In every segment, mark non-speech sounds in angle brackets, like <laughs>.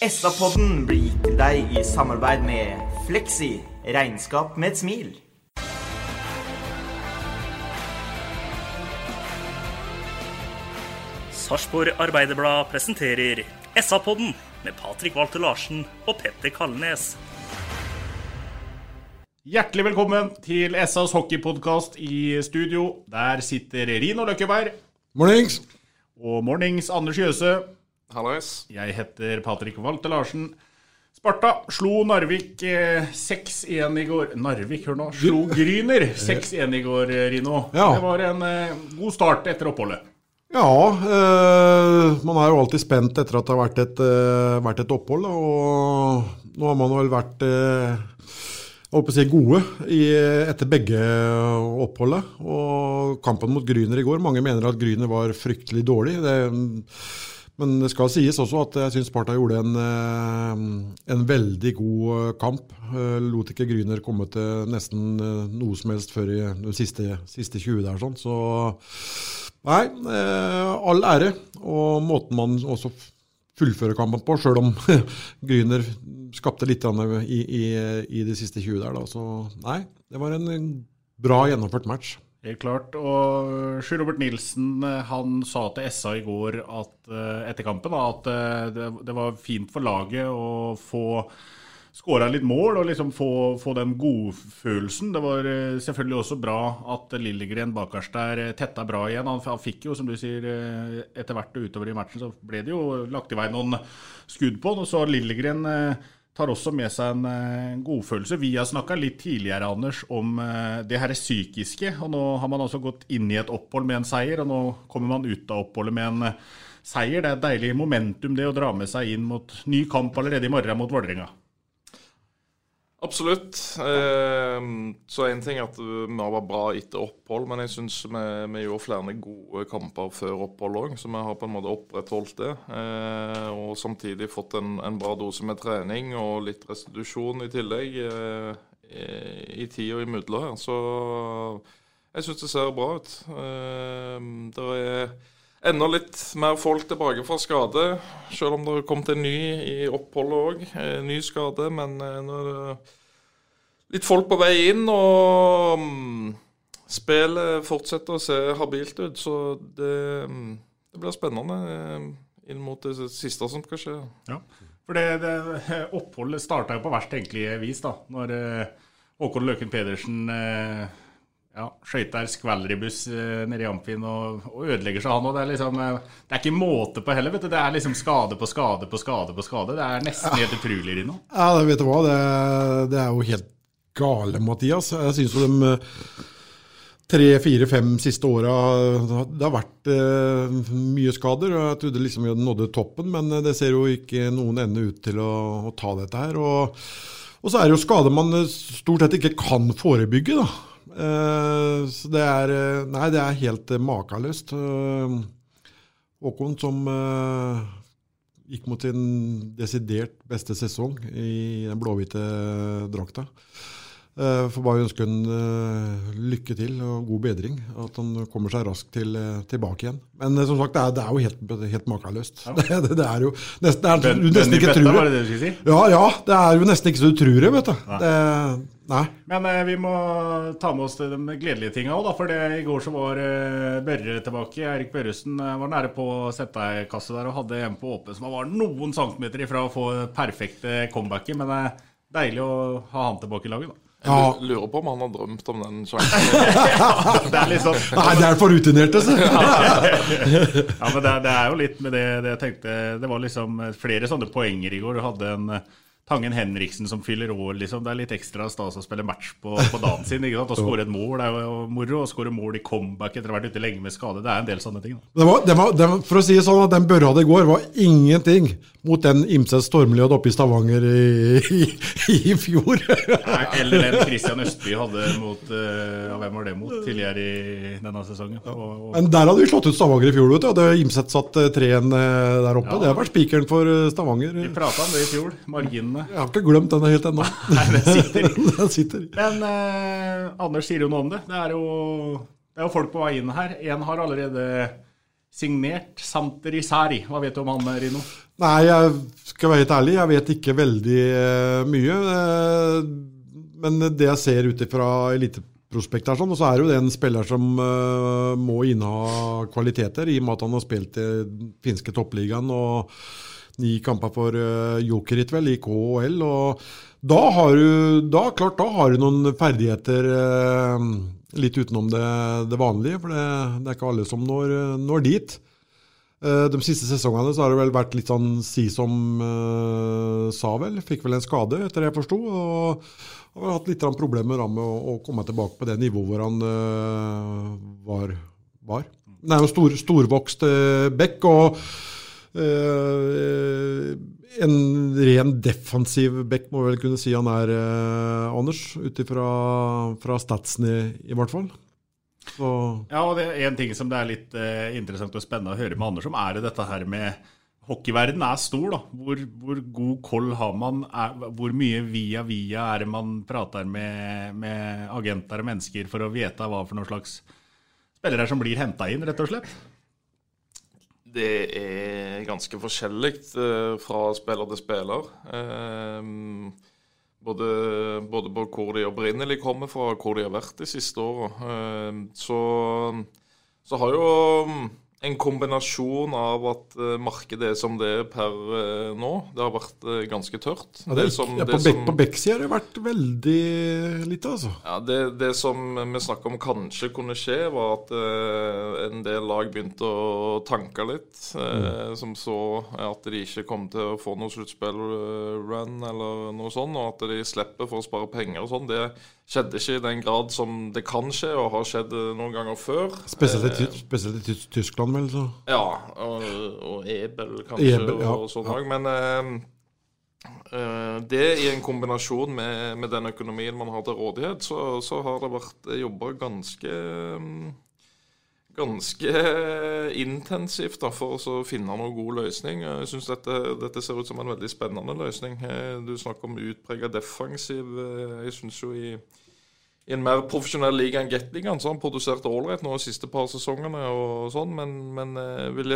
SA-podden blir gitt til deg i samarbeid med Fleksi. Regnskap med et smil. Sarpsborg Arbeiderblad presenterer SA-podden med Patrik Walter Larsen og Petter Kalnes. Hjertelig velkommen til SAs hockeypodkast i studio. Der sitter Rino Løkkeberg Mornings. og mornings Anders Jøse. Hallais. Jeg heter Patrik Walter Larsen. Sparta slo Narvik eh, 6-1 i går. Narvik, hør nå. Slo Gryner 6-1 i går, eh, Rino. Ja. Det var en eh, god start etter oppholdet. Ja, eh, man er jo alltid spent etter at det har vært et, eh, vært et opphold. da, Og nå har man vel vært eh, si gode i, etter begge oppholdet. Og kampen mot Gryner i går, mange mener at Gryner var fryktelig dårlig. Det, men det skal sies også at jeg syns Sparta gjorde en, eh, en veldig god eh, kamp. Eh, Lot ikke Gryner komme til nesten noe som helst før i de siste, siste 20 der. Sånn. Så nei, all ære. Og måten man også fullfører kampen på, sjøl om <laughs> Gryner skapte litt i, i, i de siste 20 der. Da. Så nei, det var en bra gjennomført match. Helt klart. Og Sjur Robert Nilsen eh, han sa til SA i går at, eh, etter kampen at eh, det, var fint for laget å få skåra litt mål og liksom få, få den godfølelsen. Det var selvfølgelig også bra at Lillegren bakerst der tetta bra igjen. Han, fikk jo, som du sier, etter hvert og utover i matchen så ble det jo lagt i vei noen skudd på han. Og så Lillegren tar også med seg en eh, godfølelse. Vi har snakka litt tidligere Anders, om eh, det her psykiske. og Nå har man altså gått inn i et opphold med en seier, og nå kommer man ut av oppholdet med en eh, seier. Det er et deilig momentum det å dra med seg inn mot ny kamp allerede i morgen mot Vålerenga. Absolutt. Eh, så én ting er at vi var bra etter opphold, men jeg syns vi, vi gjorde flere gode kamper før opphold òg, så vi har på en måte opprettholdt det. Eh, og samtidig fått en, en bra dose med trening og litt restitusjon i tillegg eh, i tida imellom her. Så jeg syns det ser bra ut. Eh, det er enda litt mer folk tilbake fra skade, selv om det har kommet en ny i oppholdet òg. Ny skade, men eh, nå er det litt folk på vei inn. Og mm, spillet fortsetter å se habilt ut, så det, mm, det blir spennende eh, inn mot det siste som skal skje. Ja. For det, det <laughs> oppholdet starta jo på verst tenkelige vis, da. Når eh, Håkon Løken Pedersen eh, ja, skøyter skvallerbuss eh, nede i Amfin og, og ødelegger seg, han òg. Det, liksom, eh, det er ikke måte på heller, vet du. Det er liksom skade på skade på skade på skade. Det er nesten helt utrolig, Rino. Ja, det vet du hva, det, det er jo helt gale, Mathias. Jeg syns jo de eh, tre, fire, fem siste åra Det har vært eh, mye skader. og Jeg trodde liksom vi hadde nådd toppen, men det ser jo ikke noen ende ut til å, å ta dette her. Og, og så er det jo skader man stort sett ikke kan forebygge, da. Eh, så det er eh, Nei, det er helt eh, makeløst. Håkon som gikk mot sin desidert beste sesong i den blåhvite drakta. Eh, Får bare ønske han eh, lykke til og god bedring. At han kommer seg raskt til, eh, tilbake igjen. Men eh, som sagt, det er, det er jo helt, helt makeløst. <laughs> Det, det, det er jo nesten, det er, du nesten ikke tror det si? Ja, ja. Det er jo nesten ikke så du tror det, vet du. Det, nei. Men eh, vi må ta med oss de gledelige tinga òg, for det, i går så var eh, Børre tilbake. Erik Børresen eh, var nære på å sette ei kasse der og hadde en på åpen som var noen centimeter ifra å få perfekte comebacket. Men det er deilig å ha han tilbake i laget, da. Jeg lurer på om han har drømt om den sjansen. <laughs> det er litt sånn Nei, det er for rutinerte, så. ja, men det, det er jo litt med det, det jeg tenkte Det var liksom flere sånne poenger i går. Du hadde en Tangen Henriksen som fyller år, liksom. Det er litt ekstra stas å spille match på, på dagen sin. ikke sant? Å skåre et mål det er jo moro. Å skåre mål i comeback etter å ha vært ute lenge med skade. Det er en del sånne ting. Det var, det var, det for å si det sånn, at den børra det går, var ingenting mot den Imset Stormli hadde oppe i Stavanger i, i, i fjor. Nei, Eller den Christian Østby hadde mot uh, Hvem var det mot tidligere i denne sesongen? Og, og, Men der hadde vi slått ut Stavanger i fjor. vet du. Hadde Imset satt eh, 3-1 eh, der oppe. Ja. Det har vært spikeren for eh, Stavanger. vi prata om det i fjor. Marginene. Jeg har ikke glemt den helt ennå. <laughs> Nei, den sitter. <laughs> den sitter. Men eh, Anders sier jo noe om det. Det er jo, det er jo folk på vei inn her. En har allerede signert Santer Isari. Hva vet du om han, Rino? Nei, jeg skal være helt ærlig. Jeg vet ikke veldig eh, mye. eh, men det jeg ser ut ifra eliteprospektet, her, sånn, så er det jo det en spiller som eh, må inneha kvaliteter, i og med at han har spilt i finske toppligaen og ni kamper for uh, Jokerit, vel, i KHL. Og da har du da, klart, da har du noen ferdigheter eh, litt utenom det, det vanlige, for det, det er ikke alle som når, når dit. Eh, De siste sesongene så har det vel vært litt sånn si som uh, sa vel. Fikk vel en skade, etter det jeg forsto. Og har hatt litt problemer med å, å komme tilbake på det nivået hvor han uh, var. var. Det er jo stor, storvokst uh, bekk. og eh, en ren defensiv back må vel kunne si han er, eh, Anders. Ut ifra statsen i, i hvert fall. Så Ja, og det er en ting som det er litt eh, interessant og spennende å høre med Anders om, er det dette her med Hockeyverden er stor, da. Hvor, hvor god koll har man? Er, hvor mye via via er det man prater med, med agenter og mennesker for å vite hva for noen slags spillere som blir henta inn, rett og slett? Det er ganske forskjellig eh, fra spiller til spiller. Eh, både, både på hvor de opprinnelig kommer fra, og hvor de har vært de siste åra. Eh, så, så har jo en kombinasjon av at eh, markedet er som det er per eh, nå. Det har vært eh, ganske tørt. ja, det Det som- ja, på, bekk, som- på Beck-sida har det vært veldig lite, altså. Ja, det, det som vi snakker om kanskje kunne skje, var at eh, en del lag begynte å tanke litt. eh, Som så at de ikke kom til å få noe sluttspill-run eller noe sånt, og at de slipper for å spare penger og sånn. Det skjedde ikke i den grad som det kan skje, og har skjedd noen ganger før. Spesielt i, spesielt i Tyskland, så. ja, og, og Ebel kanskje, Ebel, ja, og sånn ja. Men eh, eh, det i en kombinasjon med, med den økonomien man har til rådighet, så, så har det vært jobba ganske mm, Ganske intensivt da, for å finne noen god løsning. Jeg syns dette, dette ser ut som en veldig spennende løsning. Eh, Du snakker om utprega defensiv. eh, Jeg syns jo i i en mer profesjonell liga enn Gateligaen, så har han produsert ålreit nå de siste par sesongene, og sånn, men, men eh, vil,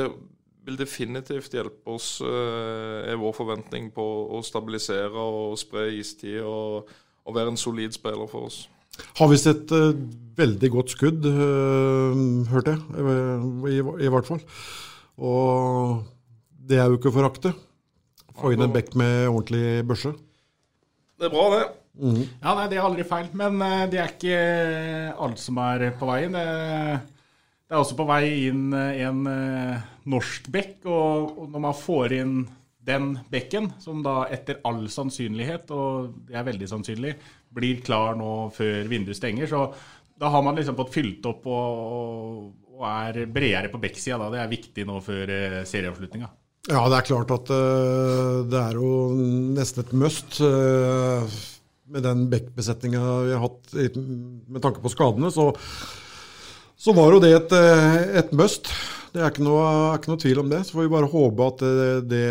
vil definitivt hjelpe oss, eh, er vår forventning på å stabilisere og spre istid og, og være en solid spiller for oss. Har visst et uh, veldig godt skudd, uh, hørte jeg, i, i, i hvert fall. Og det er jo ikke å forakte. Få inn en bekk med ordentlig børse. Det er bra, det. Ja, nei, Det er aldri feil, men eh, det er ikke alt som er på veien. Det, er også på vei inn eh, en eh, norsk bekk, og, når man får inn den bekken, som da etter all sannsynlighet, og det er veldig sannsynlig, blir klar nå før vinduet stenger, så da har man liksom fått fylt opp og, og, er bredere på bekksida. da. Det er viktig nå før serieavslutninga. Ja, det er klart at uh, det er jo nesten et must. eh, med den backbesetninga vi har hatt med tanke på skadene, så, så var jo det et, eh, et must. Det er ikke, noe, er ikke noe tvil om det. Så får vi bare håpe at det, det,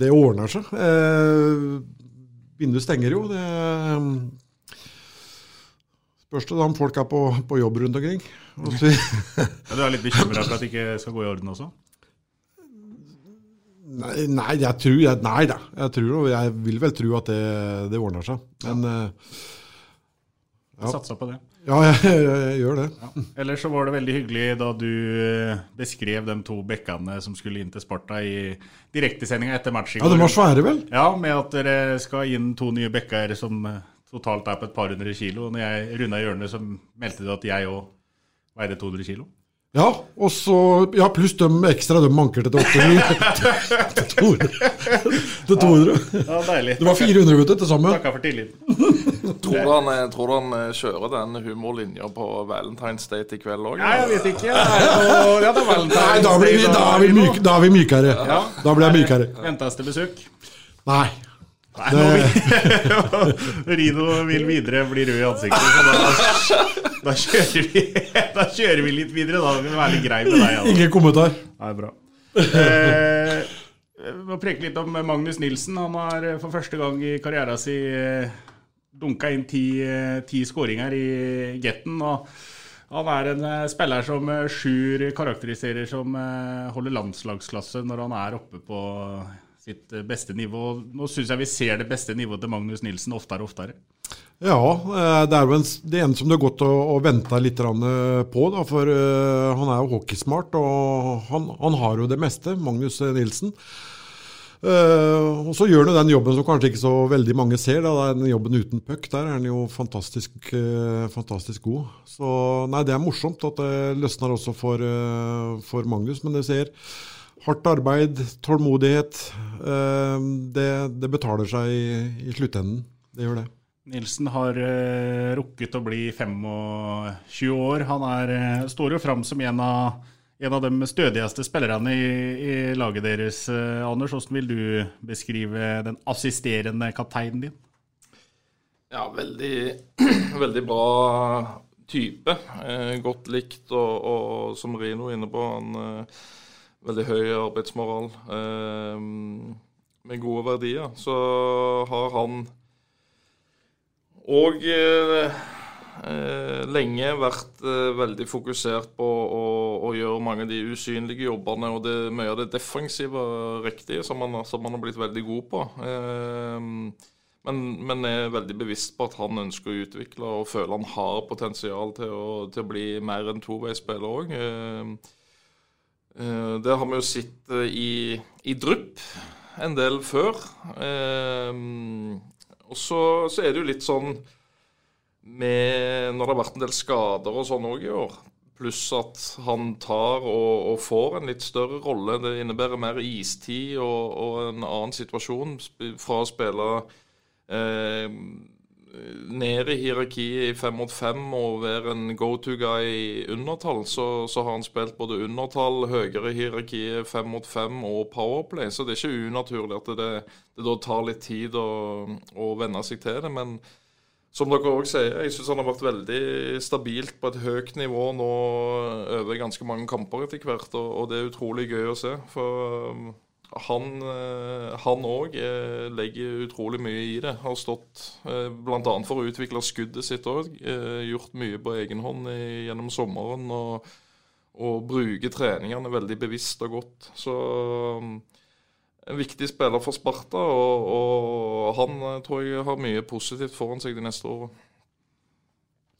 det ordner seg. Eh, vinduet stenger jo. Det, Spørs det da om folk er på, på jobb rundt omkring. Du er litt bekymra for at det ikke skal gå i orden også? Nei, nei, jeg tror jeg, Nei da. Jeg, tror, jeg vil vel tro at det, det ordner seg. Men ja. ja. satsa på det. ja, jeg, jeg, gjør det. Ellers så var det veldig hyggelig da du eh, beskrev de to bekkene som skulle inn til Sparta i direktesendinga etter match i Ja, de var svære, vel? Ja, med at dere skal inn to nye bekker som eh, totalt er på et par hundre kilo. Når jeg runda hjørnet, så meldte du at jeg òg veide 200 kilo. Ja, og så Ja, pluss de ekstra de manker til 800. <laughs> til 200. til 200. Ja, deilig. Det var 400 ute til sammen. Takka for tilliten. Tror han, eh, tror du han eh, kjører den humorlinja på Valentine's Day til kveld òg? Nei, jeg vet ikke. Det ja, det er Valentine's Nei, da, blir vi, da, er vi myk, da er vi mykere. Ja. Da blir jeg mykere. Ventes til besøk? Nei. Nei, det... <laughs> Rino vil videre, bli rød i ansiktet. Så da, <laughs> da, kjører vi, <laughs> da kjører vi litt videre. Da vi være litt grei med deg. Altså. Ingen kommentar. Nei, bra. Eh, vi må preke litt om Magnus Nilsen. Han har eh, for første gang i karrieren sin eh, dunka inn ti, eh, ti skåringer i Getten. og han er en spiller som Sjur karakteriserer som holder landslagsklasse når han er oppe på sitt beste nivå. Nå syns jeg vi ser det beste nivået til Magnus Nilsen oftere og oftere. Ja, eh, det er jo en, det ene som du har gått og, og venta litt eh, på. Da, for eh, han er jo hockeysmart, og han, han har jo det meste, Magnus Nilsen. Uh, og så gjør han den jobben som kanskje ikke så veldig mange ser. Da, den jobben uten puck. Der er han jo fantastisk, uh, fantastisk god. Så nei, det er morsomt at det løsner også for, uh, for Magnus. Men du ser hardt arbeid, tålmodighet. det, det betaler seg i, i sluttenden. Det gjør det. Nilsen har uh, rukket å bli 25 år. Han er, uh, står jo fram som en av, en av de stødigste spillerne i, i laget deres. Uh, Anders, hvordan vil du beskrive den assisterende kapteinen din? Ja, veldig, <clears throat> veldig bra type. Godt likt, og, og som Rino er inne på, han veldig høy arbeidsmoral. Med gode verdier. Så har han og eh, eh, lenge vært eh, veldig fokusert på å, å gjøre mange av de usynlige jobbene og det, mye av det defensive riktige som han, som han har blitt veldig god på. Men, men er veldig bevisst på at han ønsker å utvikle og føler han har potensial til å, til å bli mer enn toveispiller òg. Det har vi jo sett i, i drypp en del før. Og så, så er det jo litt sånn med Når det har vært en del skader og sånn òg i år, pluss at han tar og, og får en litt større rolle. Det innebærer mer istid og, og en annen situasjon fra å spille eh, ned i hierarkiet i fem mot fem og være en go-to-guy i undertall, så, så har han spilt både undertall, høyere i hierarkiet, fem mot fem og powerplay. Så det er ikke unaturlig at det, det da tar litt tid å, å venne seg til det. Men som dere òg sier, jeg syns han har vært veldig stabilt på et høyt nivå nå over ganske mange kamper etter hvert, og det er utrolig gøy å se. For um, han eh, òg eh, legger utrolig mye i det. Har stått eh, bl.a. for å utvikle skuddet sitt òg. Eh, gjort mye på egen hånd gjennom sommeren. Og, og bruker treningene veldig bevisst og godt. Så um, en viktig spiller for Sparta, og, og han eh, tror jeg har mye positivt foran seg de neste årene.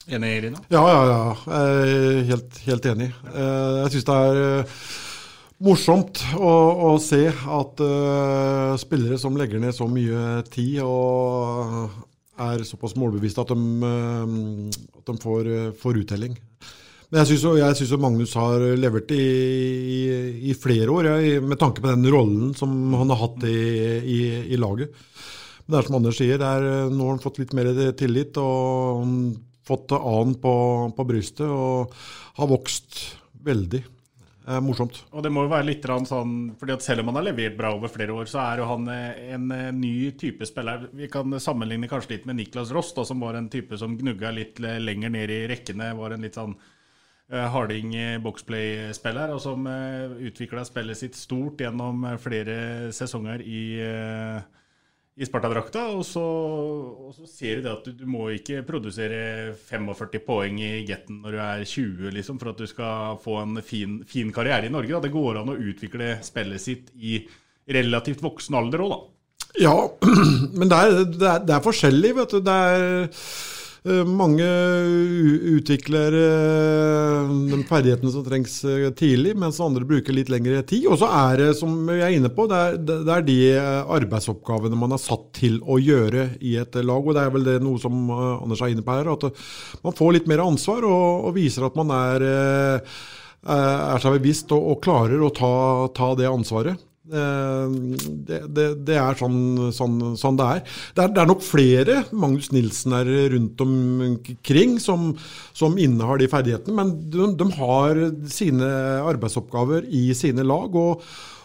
Enig, Irina? Ja, ja, ja. Jeg er helt, helt enig. Eh, Jeg syns det er eh, morsomt å, å se at uh, spillere som legger ned så mye tid og er såpass målbevisste at de, eh, at de får, uh, får uttelling. Men jeg syns jo, Magnus har levert i, i, i flere år, jeg, med tanke på den rollen som han har hatt i, i, laget. Men det er som Anders sier, er, nå har han fått litt mer tillit og fått annen på, på brystet og har vokst veldig. Eh, morsomt. Og det må jo være litt sånn, fordi at Selv om han har levert bra over flere år, så er jo han eh, en eh, ny type spiller. Vi kan sammenligne kanskje litt med Niklas Ross, da, som var en type som gnugga litt lenger ned i rekkene. Var en litt sånn eh, harding boxplay-spiller, og som uh, utvikla spillet sitt stort gjennom flere sesonger i, eh, i Sparta-drakta, og, og så ser du det at du, du må ikke produsere 45 poeng i getten når du er 20, liksom, for at du skal få en fin, fin karriere i Norge. Da. Det går an å utvikle spillet sitt i relativt voksen alder òg, da. Ja, <clears throat> men det er, det er, det er forskjellig, vet du. Det er mange utvikler eh, de ferdighetene som trengs eh, tidlig, mens andre bruker litt lengre tid. Og så er det, som vi er inne på, det er, det er de eh, arbeidsoppgavene man er satt til å gjøre i et lag. Og det er vel det noe som eh, Anders er inne på her, at eh, man får litt mer ansvar og, og viser at man er, eh, er seg bevisst og, og klarer å ta, ta det ansvaret. Det, det, det er sånn, sånn, sånn det er. det er. Det er nok flere Magnus Nilsen er rundt omkring som, som innehar de ferdighetene, men de, de har sine arbeidsoppgaver i sine lag. og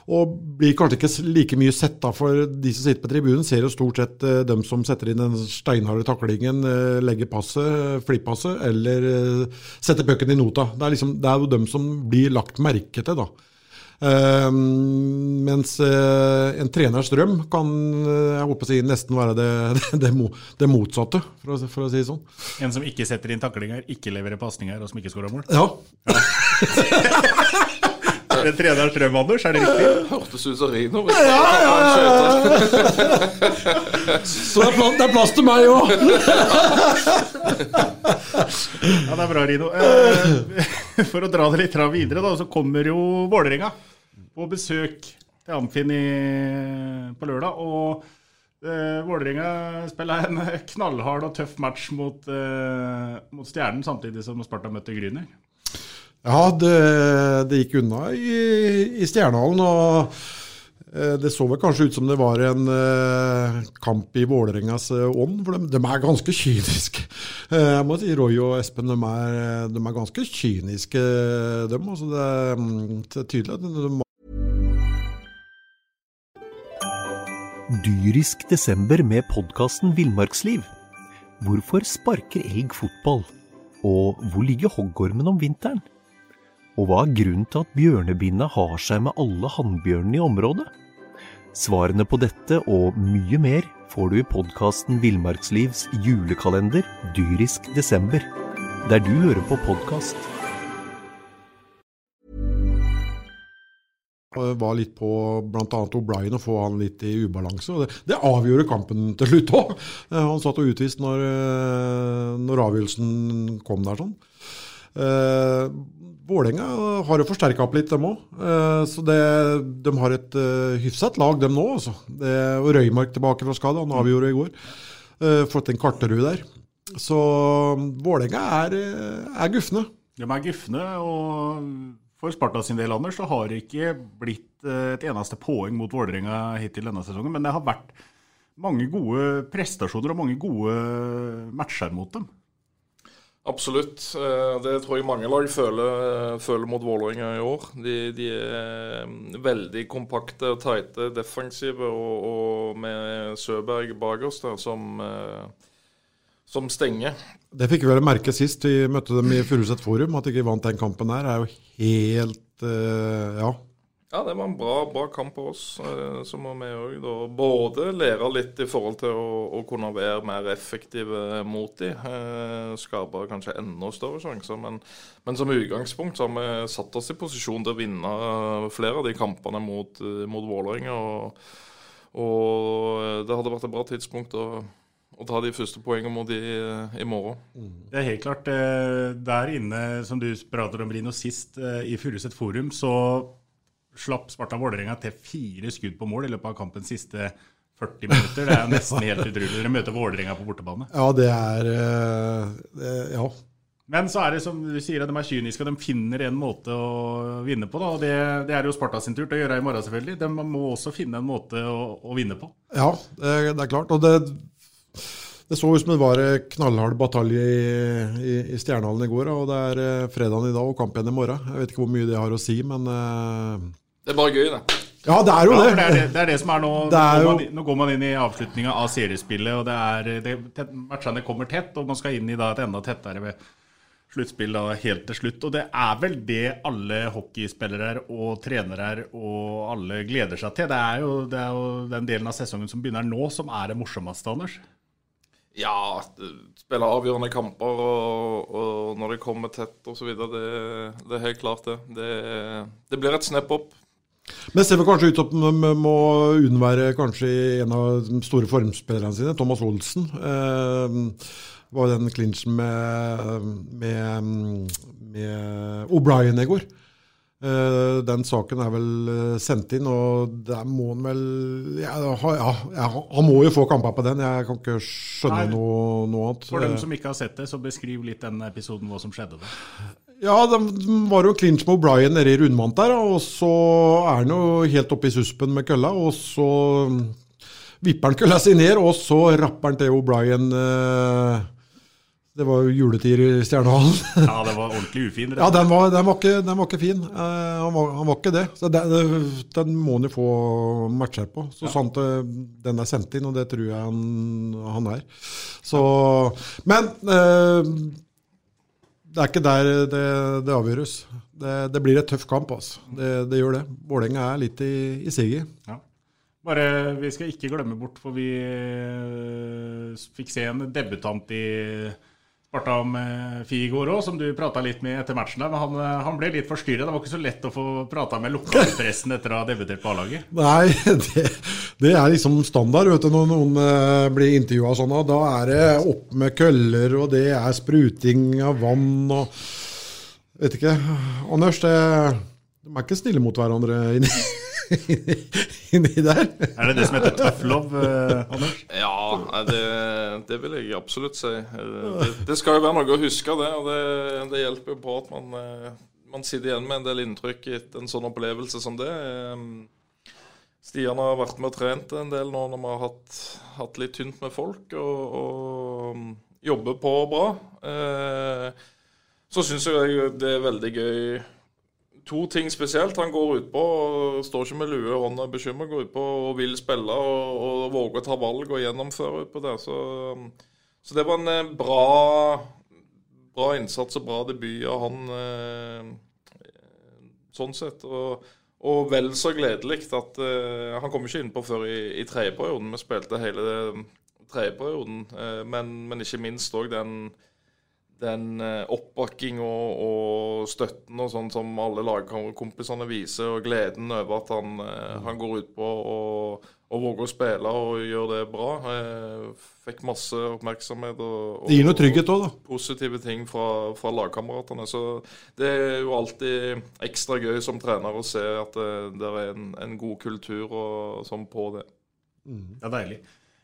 og blir kanskje ikke like mye sett, da, for de som sitter på tribunen, ser jo stort sett eh, dem som setter inn den steinharde taklingen, eh, legger passet, flippasset, eller eh, setter pucken i nota. Det er, liksom, det er jo dem som blir lagt merke til, da. Eh, mens eh, en treners drøm kan eh, jeg håper å si, nesten være det, <laughs> det, det motsatte, for å, for å si det sånn. En som ikke setter inn taklinger, ikke leverer pasninger, og som ikke skårer mål. Ja. Er <laughs> det treners Strøm, Anders? Er det riktig? <laughs> Hørtes ut som Rino. <laughs> Så det er, plass, det er plass til meg òg! Ja, det er bra, Rino. Eh, For å dra det litt videre, da, så kommer jo Vålerenga på besøk til Amfin på lørdag. Og Uh, Vålerenga spiller en knallhard og tøff match mot, uh, mot Stjernen, samtidig som Sparta møtte Gryner. Ja, det, det gikk unna i, i Stjernehallen. og eh, det så vel kanskje ut som det var en eh, kamp i Vålerengas eh, ånd, for de, de er ganske kyniske. Jeg må si Roy og Espen de er, de er ganske kyniske, dem. Altså det, mm, det er tydelig at de Dyrisk desember med podkasten Villmarksliv. Hvorfor sparker elg fotball? Og hvor ligger hoggormen om vinteren? Og hva er grunnen til at bjørnebinna har seg med alle hannbjørnene i området? Svarene på dette og mye mer får du i podkasten Villmarkslivs julekalender Dyrisk desember, der du hører på podkast. Var litt på bl.a. O'Brien og få han litt i ubalanse. og Det, det avgjorde kampen til slutt òg. Han satt og utvist når, eh, når avgjørelsen kom der. sånn. Vålerenga har jo forsterka opp litt, dem òg. Eh, så det, de har et eh, hyfsat lag, dem nå. Også. Det, og Røymark tilbake fra skade, han avgjorde i går. Eh, fått en Karterud der. Så Vålerenga er, er gufne. De er gufne, og for Sparta sin del, Anders, så har det ikke blitt et eneste poeng mot Vålerenga hittil denne sesongen. Men det har vært mange gode prestasjoner og mange gode matcher mot dem. Absolutt. Eh, Det tror jeg mange lag føler, føler mot Vålerenga i år. De, de er mm, veldig kompakte og tighte defensive, og, og med Søberg bak oss der som, eh, som stenger. Det fikk vi vel merke sist vi møtte dem i Furuset Forum. At de ikke vant den kampen der, er jo helt eh, Ja. Ja, det var en bra, bra kamp for oss. eh, Så må vi òg både lære litt i forhold til å, å kunne være mer effektive mot de, eh, Skape kanskje enda større sjanser. Men, men som utgangspunkt så har vi satt oss i posisjon til å vinne flere av de kampene mot, eh, mot Vålerenga. Og, og det hadde vært et bra tidspunkt å, å ta de første poengene mot de eh, i morgen. Det er helt klart. eh, Der inne, som du prater om, Rino, sist eh, i Furuset Forum, så slapp Sparta Vålerenga til fire skudd på mål i løpet av kampens siste 40 minutter. Det er nesten helt utrolig. Dere møter Vålerenga på bortebane. Ja, det er eh, det, Ja. Men så er det som du sier, at de er kyniske, og de finner en måte å vinne på. Da, og det, det er jo Sparta sin tur til å gjøre i morgen, selvfølgelig. De må også finne en måte å, å vinne på. Ja, det, det er klart. Og det, det så ut som det var en knallhard batalje i, i, i Stjernehallen i går. Og det er eh, fredagen i dag og kamp igjen i morgen. Jeg vet ikke hvor mye det har å si, men eh, Det er bare gøy, det. Ja, det er jo Ja, det. for det, er det, det er det som er nå. Det er nå, går jo- man, nå går man inn i avslutninga av seriespillet, og det er, det, matchene kommer tett, og man skal inn i da et enda tettere sluttspill da helt til slutt. Og det er vel det alle hockeyspillere og trenere og alle gleder seg til. Det er jo, det er jo den delen av sesongen som begynner nå, som er det morsomste, Anders. Ja, spille avgjørende kamper og, og når det kommer tett osv. Det, det er helt klart det. det. det. blir et snap opp. Men ser vel kanskje ut at man må unnvære kanskje en av de store formspillerne sine, Thomas Olsen. Eh, var den clinchen med, med, med O'Brien i går. Uh, den saken er vel uh, sendt inn, og der må han vel ja, ja, ja, Han må jo få kamper på den, jeg kan ikke skjønne Nei, noe, noe, annet. For dem som ikke har sett det, så beskriv litt den episoden, hva som skjedde da. Ja, det var jo clinch med O'Brien nede i rundmant der, og så er han jo helt oppe i suspen med kølla, og så vipper han kølla si ned, og så rapper han til O'Brien uh, det var jo juletid i Stjernehallen. ja, det var ordentlig ufin. ja, den var, den, var ikke, den var, ikke, fin. Uh, han, var, han, var, ikke det. Så det, Den må han jo få matcher på. Så ja. sant uh, den er sendt inn, og det tror jeg han, han er. Så, men uh, det er ikke der det, det avgjøres. Det, blir et tøff kamp. Altså. Det, gjør det. Vålerenga er litt i, i siget. Ja. Bare, Vi skal ikke glemme bort, for vi fikk se en debutant i Sparta med går òg, som du prata litt med etter matchen. der, men han, eh, han ble litt forstyrra. Det var ikke så lett å få prata med lokalpressen etter å ha debutert på A-laget? Nei, <laughs> det, det, er liksom standard vet du, når noen uh, blir intervjua sånn. Og da er det opp med køller, og det er spruting av vann og Vet ikke. Anders, det, de er ikke snille mot hverandre inni <laughs> inni der. Er det det som heter tough love, eh, Anders? Ja, det, det, vil jeg absolutt si. Det, det, skal jo være noe å huske, det. Og det, det hjelper jo på at man, eh, man, sitter igjen med en del inntrykk etter en sånn opplevelse som det. Eh, Stian har vært med og trent en del nå når vi har hatt, hatt litt tynt med folk, og, og jobber på bra. Så syns jeg det er veldig gøy to ting spesielt. Han går utpå står ikke med lue i hånda bekymra, Går utpå og vil spille og, og våger å ta valg og gjennomføre utpå det. Så, så, det var en eh, bra, bra innsats og bra debut av han eh, sånn sett. Og, og vel så gledelig at uh, Han kom ikke innpå før i, i tredje perioden. Vi spilte hele tredje perioden, uh, men, men, ikke minst òg den den oppbakkinga oppbakking og, og, støtten og sånn som alle lagkompisene viser, og gleden over at han, eh, han går ut på og, og, våger å spille og gjør det bra. Eh, fikk masse oppmerksomhet og, noe trygghet også, positive ting fra, fra, lagkameratene. Så det er jo alltid ekstra gøy som trener å se at det, det er en, en, god kultur og, sånn på det. Mm. Det er deilig.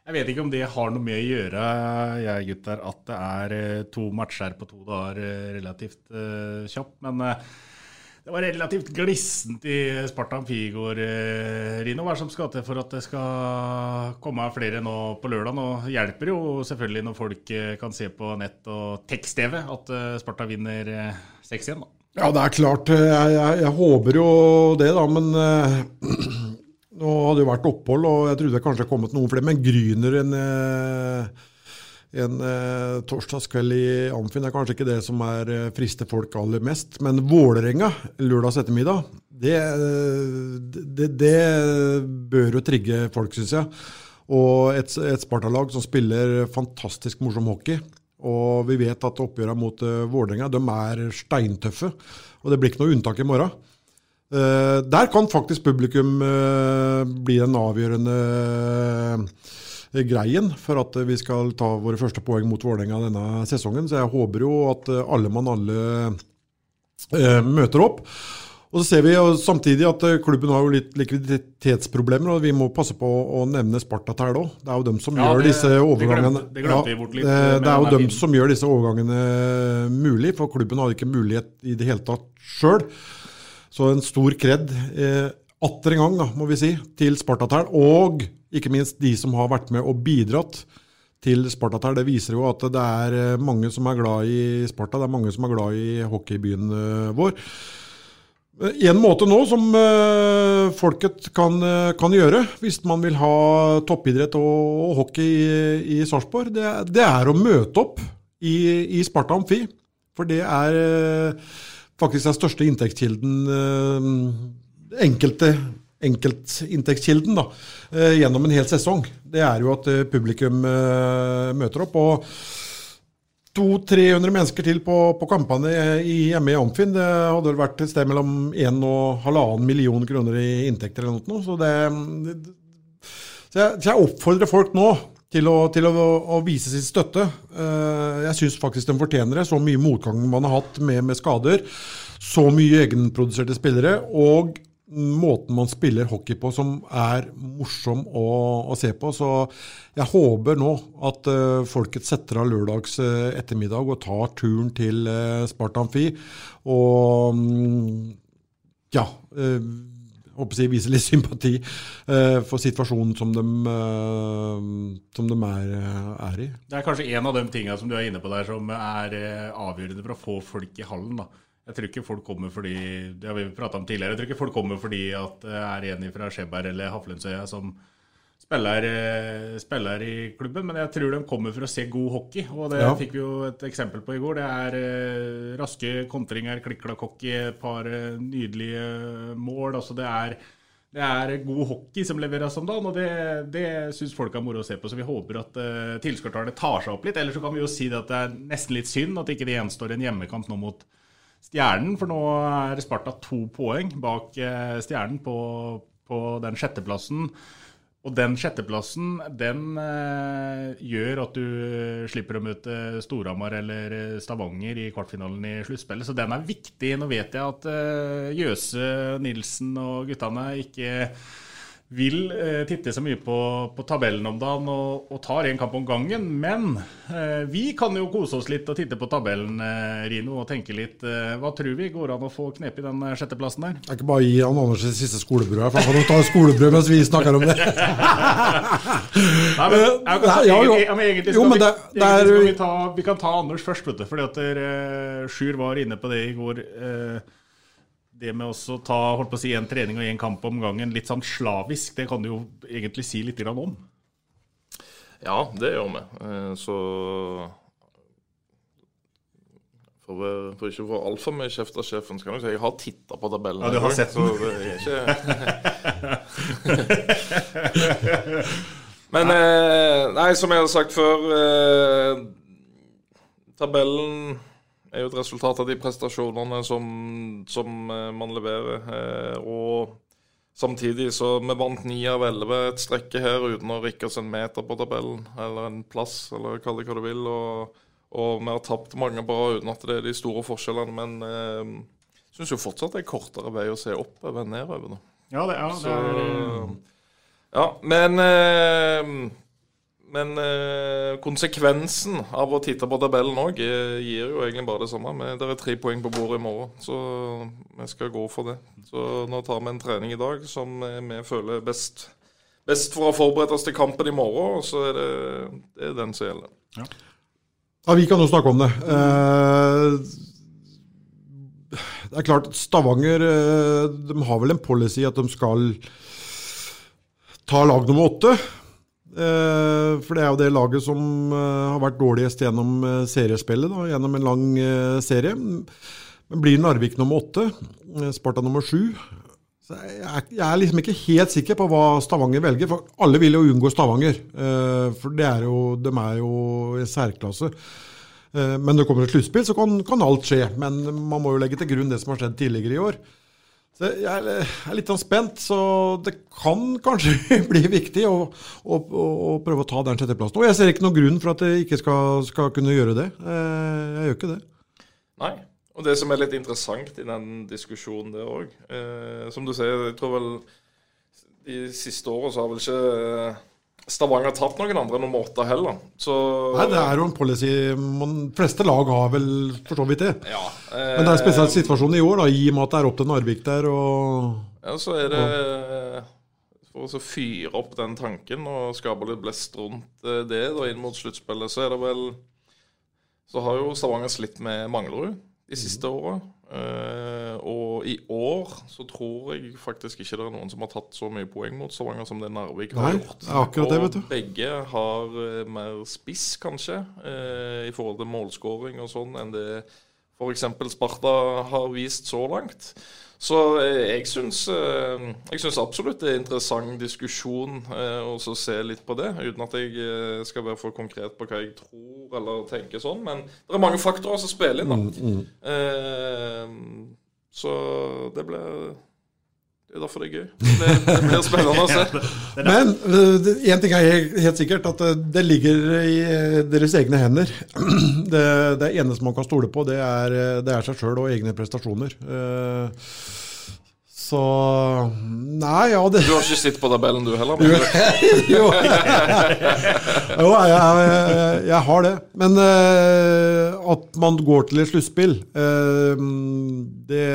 Jeg vet ikke om det har noe med å gjøre, jeg gutter, at det er eh, to matcher på to dager eh, relativt uh, kjapt. Men uh, det var relativt glissent i Sparta Amfigård, uh, Rino. Hva er det som skal til for at det skal komme flere nå på lørdag? Nå hjelper jo selvfølgelig når folk kan se på nett og tekst-TV at Sparta vinner 6-1. Ja, det er klart. Jeg, jeg, jeg, håper jo det, da. Men <clears throat> hadde jo vært opphold, og jeg trodde det kanskje hadde kommet noen flere. Men Gryner en, eh, en eh, torsdagskveld i Amfin er kanskje ikke det som er eh, frister folk aller mest. Men Vålerenga lørdags ettermiddag, det, det, det bør jo trigge folk, syns jeg. Og et, et Sparta-lag som spiller fantastisk morsom hockey. Og vi vet at oppgjørene mot uh, Vålerenga er steintøffe. Og det blir ikke noe unntak i morgen. Uh, der kan faktisk publikum uh, bli den avgjørende uh, greien for at vi skal ta våre første poeng mot Vålerenga denne sesongen. Så jeg håper jo at alle mann alle møter opp. Og så ser vi samtidig at klubben har jo litt likviditetsproblemer, og vi må passe på å nevne Sparta her òg. Det er jo dem som ja, gjør det, disse overgangene Det glemte, det, litt. Ja, det er jo dem som gjør disse overgangene mulig, for klubben har ikke mulighet i det hele tatt sjøl. Så en stor kred eh, atter en gang, da, må vi si, til Spartatæl. Og ikke minst de som har vært med og bidratt til Spartatæl. Det viser jo at det er eh, mange som er glad i Sparta, det er mange som er glad i hockeybyen eh, vår. Eh, en måte nå som folket kan, kan, gjøre, hvis man vil ha toppidrett og, hockey i, i Sarpsborg, det, det, er å møte opp i, i Sparta Amfi For det er faktisk den største inntektskilden eh, Enkelte enkeltinntektskilden da, eh, gjennom en hel sesong. Det er jo at eh, publikum møter opp. og 200-300 mennesker til på, på kampene hjemme i Amfin. Det hadde vært et sted mellom 1 og 1,5 million kroner i inntekter eller noe. Så, det, så, jeg, så jeg oppfordrer folk nå til å, til å, å vise sin støtte. Eh, jeg syns faktisk de fortjener det. Så mye motgang man har hatt med, med skader. Så mye egenproduserte spillere. og måten man spiller hockey på som er morsom å, å se på. Så jeg håper nå at uh, folket setter av lørdags uh, ettermiddag og tar turen til uh, Sparta Amfi. Og um, ja håper jeg viser litt <laughs> sympati for situasjonen som de, som de er, er, i. Det er kanskje en av de tingene som du er inne på der som er avgjørende for å få folk i hallen. da. Jeg tror ikke folk kommer fordi det har vi om tidligere, jeg tror ikke folk kommer fordi at det er en fra Skjeberg eller Haflensøya som spiller, eh, spiller, i klubben, men jeg tror de kommer for å se god hockey. Og det ja. fikk vi jo et eksempel på i går. Det er eh, raske kontringer, klikk-klakk-hockey, et par eh, nydelige mål. altså det er det er god hockey som leveres om dagen, og det, det syns folk er moro å se på. Så vi håper at uh, tilskuertallet tar seg opp litt. Ellers så kan vi jo si at det er nesten litt synd at ikke det gjenstår en hjemmekamp nå mot Stjernen, for nå er Sparta to poeng bak Stjernen på, på den sjetteplassen. Og den sjetteplassen den eh, gjør at du slipper å møte Storhamar eller Stavanger i kvartfinalen i sluttspillet. Så den er viktig. Nå vet jeg at eh, Jøse, Nilsen og guttene ikke vil eh, titte så mye på, på tabellen om dagen og, og tar én kamp om gangen. Men eh, vi kan jo kose oss litt og titte på tabellen, eh, Rino, og tenke litt. Eh, hva tror vi går an å få knep i den eh, sjetteplassen der? Jeg kan ikke bare gi han Anders det siste skolebrødet, for han kan ta skolebrød mens vi snakker om det. <laughs> Nei, men, ja, jo. Egentlig, egentlig, jo, vi, det, det er, vi, ta, vi, kan ta Anders først, vet du. Fordi at uh, Sjur var inne på det i går. Uh, det med å ta holdt på å si, en trening og en kamp om gangen litt sånn slavisk, det kan du jo egentlig si litt om? Ja, det gjør vi. Eh, så for, for ikke å få altfor mye kjeft av sjefen, så kan jeg si jeg har titta på tabellen. Ja, du har sett den? Ikke... <laughs> Men nei. nei, som jeg har sagt før eh, Tabellen er jo et resultat av de prestasjonene som, som eh, man leverer. Eh, og samtidig så vi vant ni av elleve et strekke her uten å rikke oss en meter på tabellen, eller en plass, eller kall det hva du vil. Og, og, vi har tapt mange bra uten at det er de store forskjellene. Men jeg eh, syns jo fortsatt det er kortere vei å se oppover enn nedover. Ja, det, er det er... Så, ja, men men eh, konsekvensen av å titte på tabellen òg eh, gir jo egentlig bare det samme. Men Det er tre poeng på bordet i morgen, så vi skal gå for det. Så nå tar vi en trening i dag som vi føler best, best for å forberede oss til kampen i morgen. Og så er det, det er den som gjelder. Ja. ja. vi kan jo snakke om det. Eh, det er klart, Stavanger eh, de har vel en policy at de skal ta lag nummer åtte. Eh, for det er jo det laget som eh, har vært dårligst gjennom eh, seriespillet, da, gjennom en lang serie. Men blir Narvik nummer åtte, Sparta nummer sju så jeg, er liksom ikke helt sikker på hva Stavanger velger, for alle vil jo unngå Stavanger. For det er jo, de er jo i særklasse. Men når det kommer et sluttspill, så kan, kan, alt skje. Men man må jo legge til grunn det som har skjedd tidligere i år. Så jeg er litt sånn spent, så det kan kanskje <laughs> bli viktig å, å, å prøve å ta den sjetteplassen. Og jeg ser ikke noen grunn for at jeg ikke skal, skal, kunne gjøre det. Eh, jeg gjør ikke det. Nei. Og det som er litt interessant i den diskusjonen der òg, eh, som du sier, jeg tror vel de siste årene så har vel ikke eh, Stavanger har tatt noen andre nummer åtte heller. Så... Nei, det er jo en policy De fleste lag har vel for så vidt det. Ja, eh... Men det er spesielt situasjonen i år, da, i og med at det er opp til Narvik der. Og... Ja, så er det For å fyre opp den tanken og skape litt blest rundt eh, det da, inn mot sluttspillet, så er det vel Så har jo Stavanger slitt med Manglerud de siste mm. åra. Og i år så tror jeg faktisk ikke det er noen som har tatt så mye poeng mot Stavanger som det Narvik har Nei, gjort. Akkurat det, vet du. Og begge har uh, mer spiss, kanskje, uh, i forhold til målskåring og sånn, enn det f.eks. Sparta har vist så langt. Så jeg syns, jeg syns absolutt det er interessant diskusjon å se litt på det, uten at jeg skal være for konkret på hva jeg tror eller tenker sånn. Men det er mange faktorer som spiller inn. da. Mm, mm. Så det ble det er derfor det er gøy. Det, det blir spennende å se. <laughs> Men én ting er helt sikkert, at det ligger i deres egne hender. <clears throat> Det, det eneste man kan stole på, det er, det er seg sjøl og egne prestasjoner. Så Nei, ja det Du har ikke sittet på tabellen du heller? <laughs> jo, jo jeg, jeg, jeg, har det. Men uh, at man går til et sluttspill, uh, det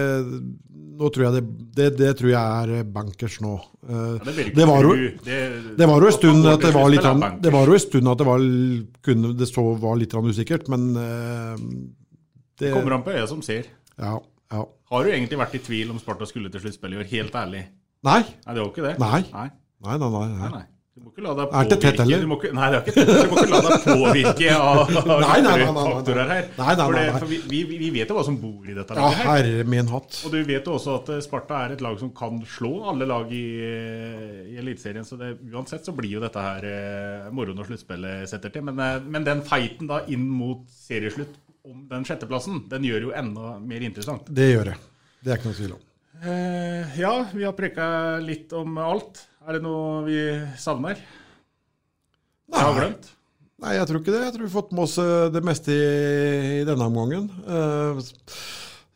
nå tror jeg det, det, det, tror jeg er bankers nå. Ja, det, det, var jo, det, var jo en stund at det var litt Det var jo en stund at det var, kunne, det så var litt usikkert, men det, det kommer an på øyet som ser. Ja, ja. Har du egentlig vært i tvil om Sparta skulle til sluttspill i år? Helt ærlig. Nei. Nei, det var ikke det? Nei. Nei, nei, nei. nei, nei. nei du må ikke la deg påvirke. Det tett heller? Må ikke, nei, det er ikke tett. Du må ikke la deg påvirke av nei, nei, nei, faktorer her. Nei, nei, nei, For, vi, vi, vi, vet jo hva som bor i dette laget. Ja, herre min hatt. Og du vet jo også at eh, Sparta er et lag som kan slå alle lag i, i Eliteserien. Så det, uansett så blir jo dette her eh, moro når sluttspillet setter til. Men, eh, men den fighten da inn mot serieslutt om den sjetteplassen, den gjør jo enda mer interessant. Det gjør det. Det er ikke noe tvil om. Eh, ja, vi har preka litt om alt. Er det noe vi savner? Nei. Jeg har glemt? Nei, jeg tror ikke det. Jeg tror vi har fått med oss eh, det meste i, i denne omgangen. Uh,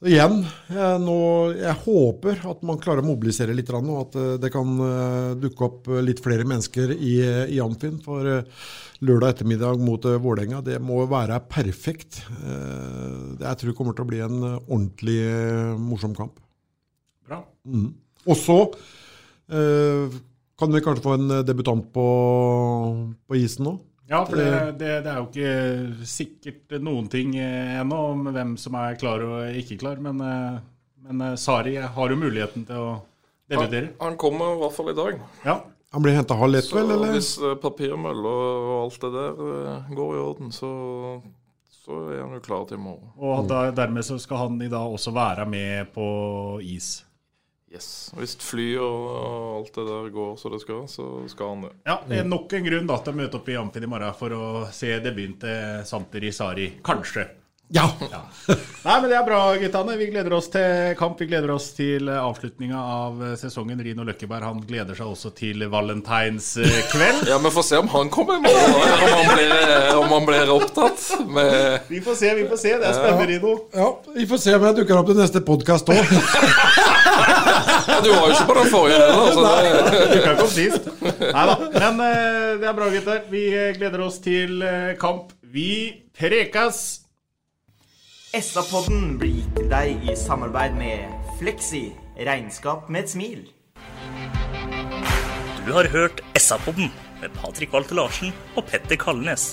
igjen, jeg, nå, jeg, håper at man klarer å mobilisere litt, og at uh, det kan uh, dukke opp litt flere mennesker i, i Amfin. For lørdag ettermiddag mot Vålerenga, det må være perfekt. jeg tror det kommer til å bli en ordentlig morsom kamp. Bra. Mm. Og så kan vi kanskje få en eh, debutant på, på isen nå? Ja, for det, det, det, er jo ikke sikkert noen ting eh, ennå om hvem som er klar og ikke klar. Men, eh, men Sari har jo muligheten til å debutere. Han, han kommer i hvert fall i dag. Ja. Han blir henta halv ett, vel? eller? Hvis papirmølla og alt det der går i orden, så, så er han jo klar til i morgen. Og da, dermed så skal han i dag også være med på is? Yes. Hvis fly og alt det der går så det skal, så skal han det. Ja, det er Nok en grunn da til å møte opp i Amfin i morgen for å se debuten til Santeri Sari. Kanskje. Ja. ja. Nei, men Det er bra, guttene. Vi gleder oss til kamp. Vi gleder oss til avslutninga av sesongen. Rino Løkkeberg han gleder seg også til valentinskveld. ja, Vi får se om han kommer med, om han blir, om han blir opptatt med Vi får se, vi får se. Det er spennende, Rino. Ja, Vi får se om jeg dukker opp til neste podkast òg. <laughs> du var jo ikke på den forrige heller. Altså. Nei, du kan komme sist. Nei da. Men uh, det er bra, gutter. Vi gleder oss til uh, kamp. Vi prekas! SA-podden blir gitt til deg i samarbeid med Fleksi regnskap med et smil. Du har hørt SA-podden med Patrik Walter Larsen og Petter Kalnes.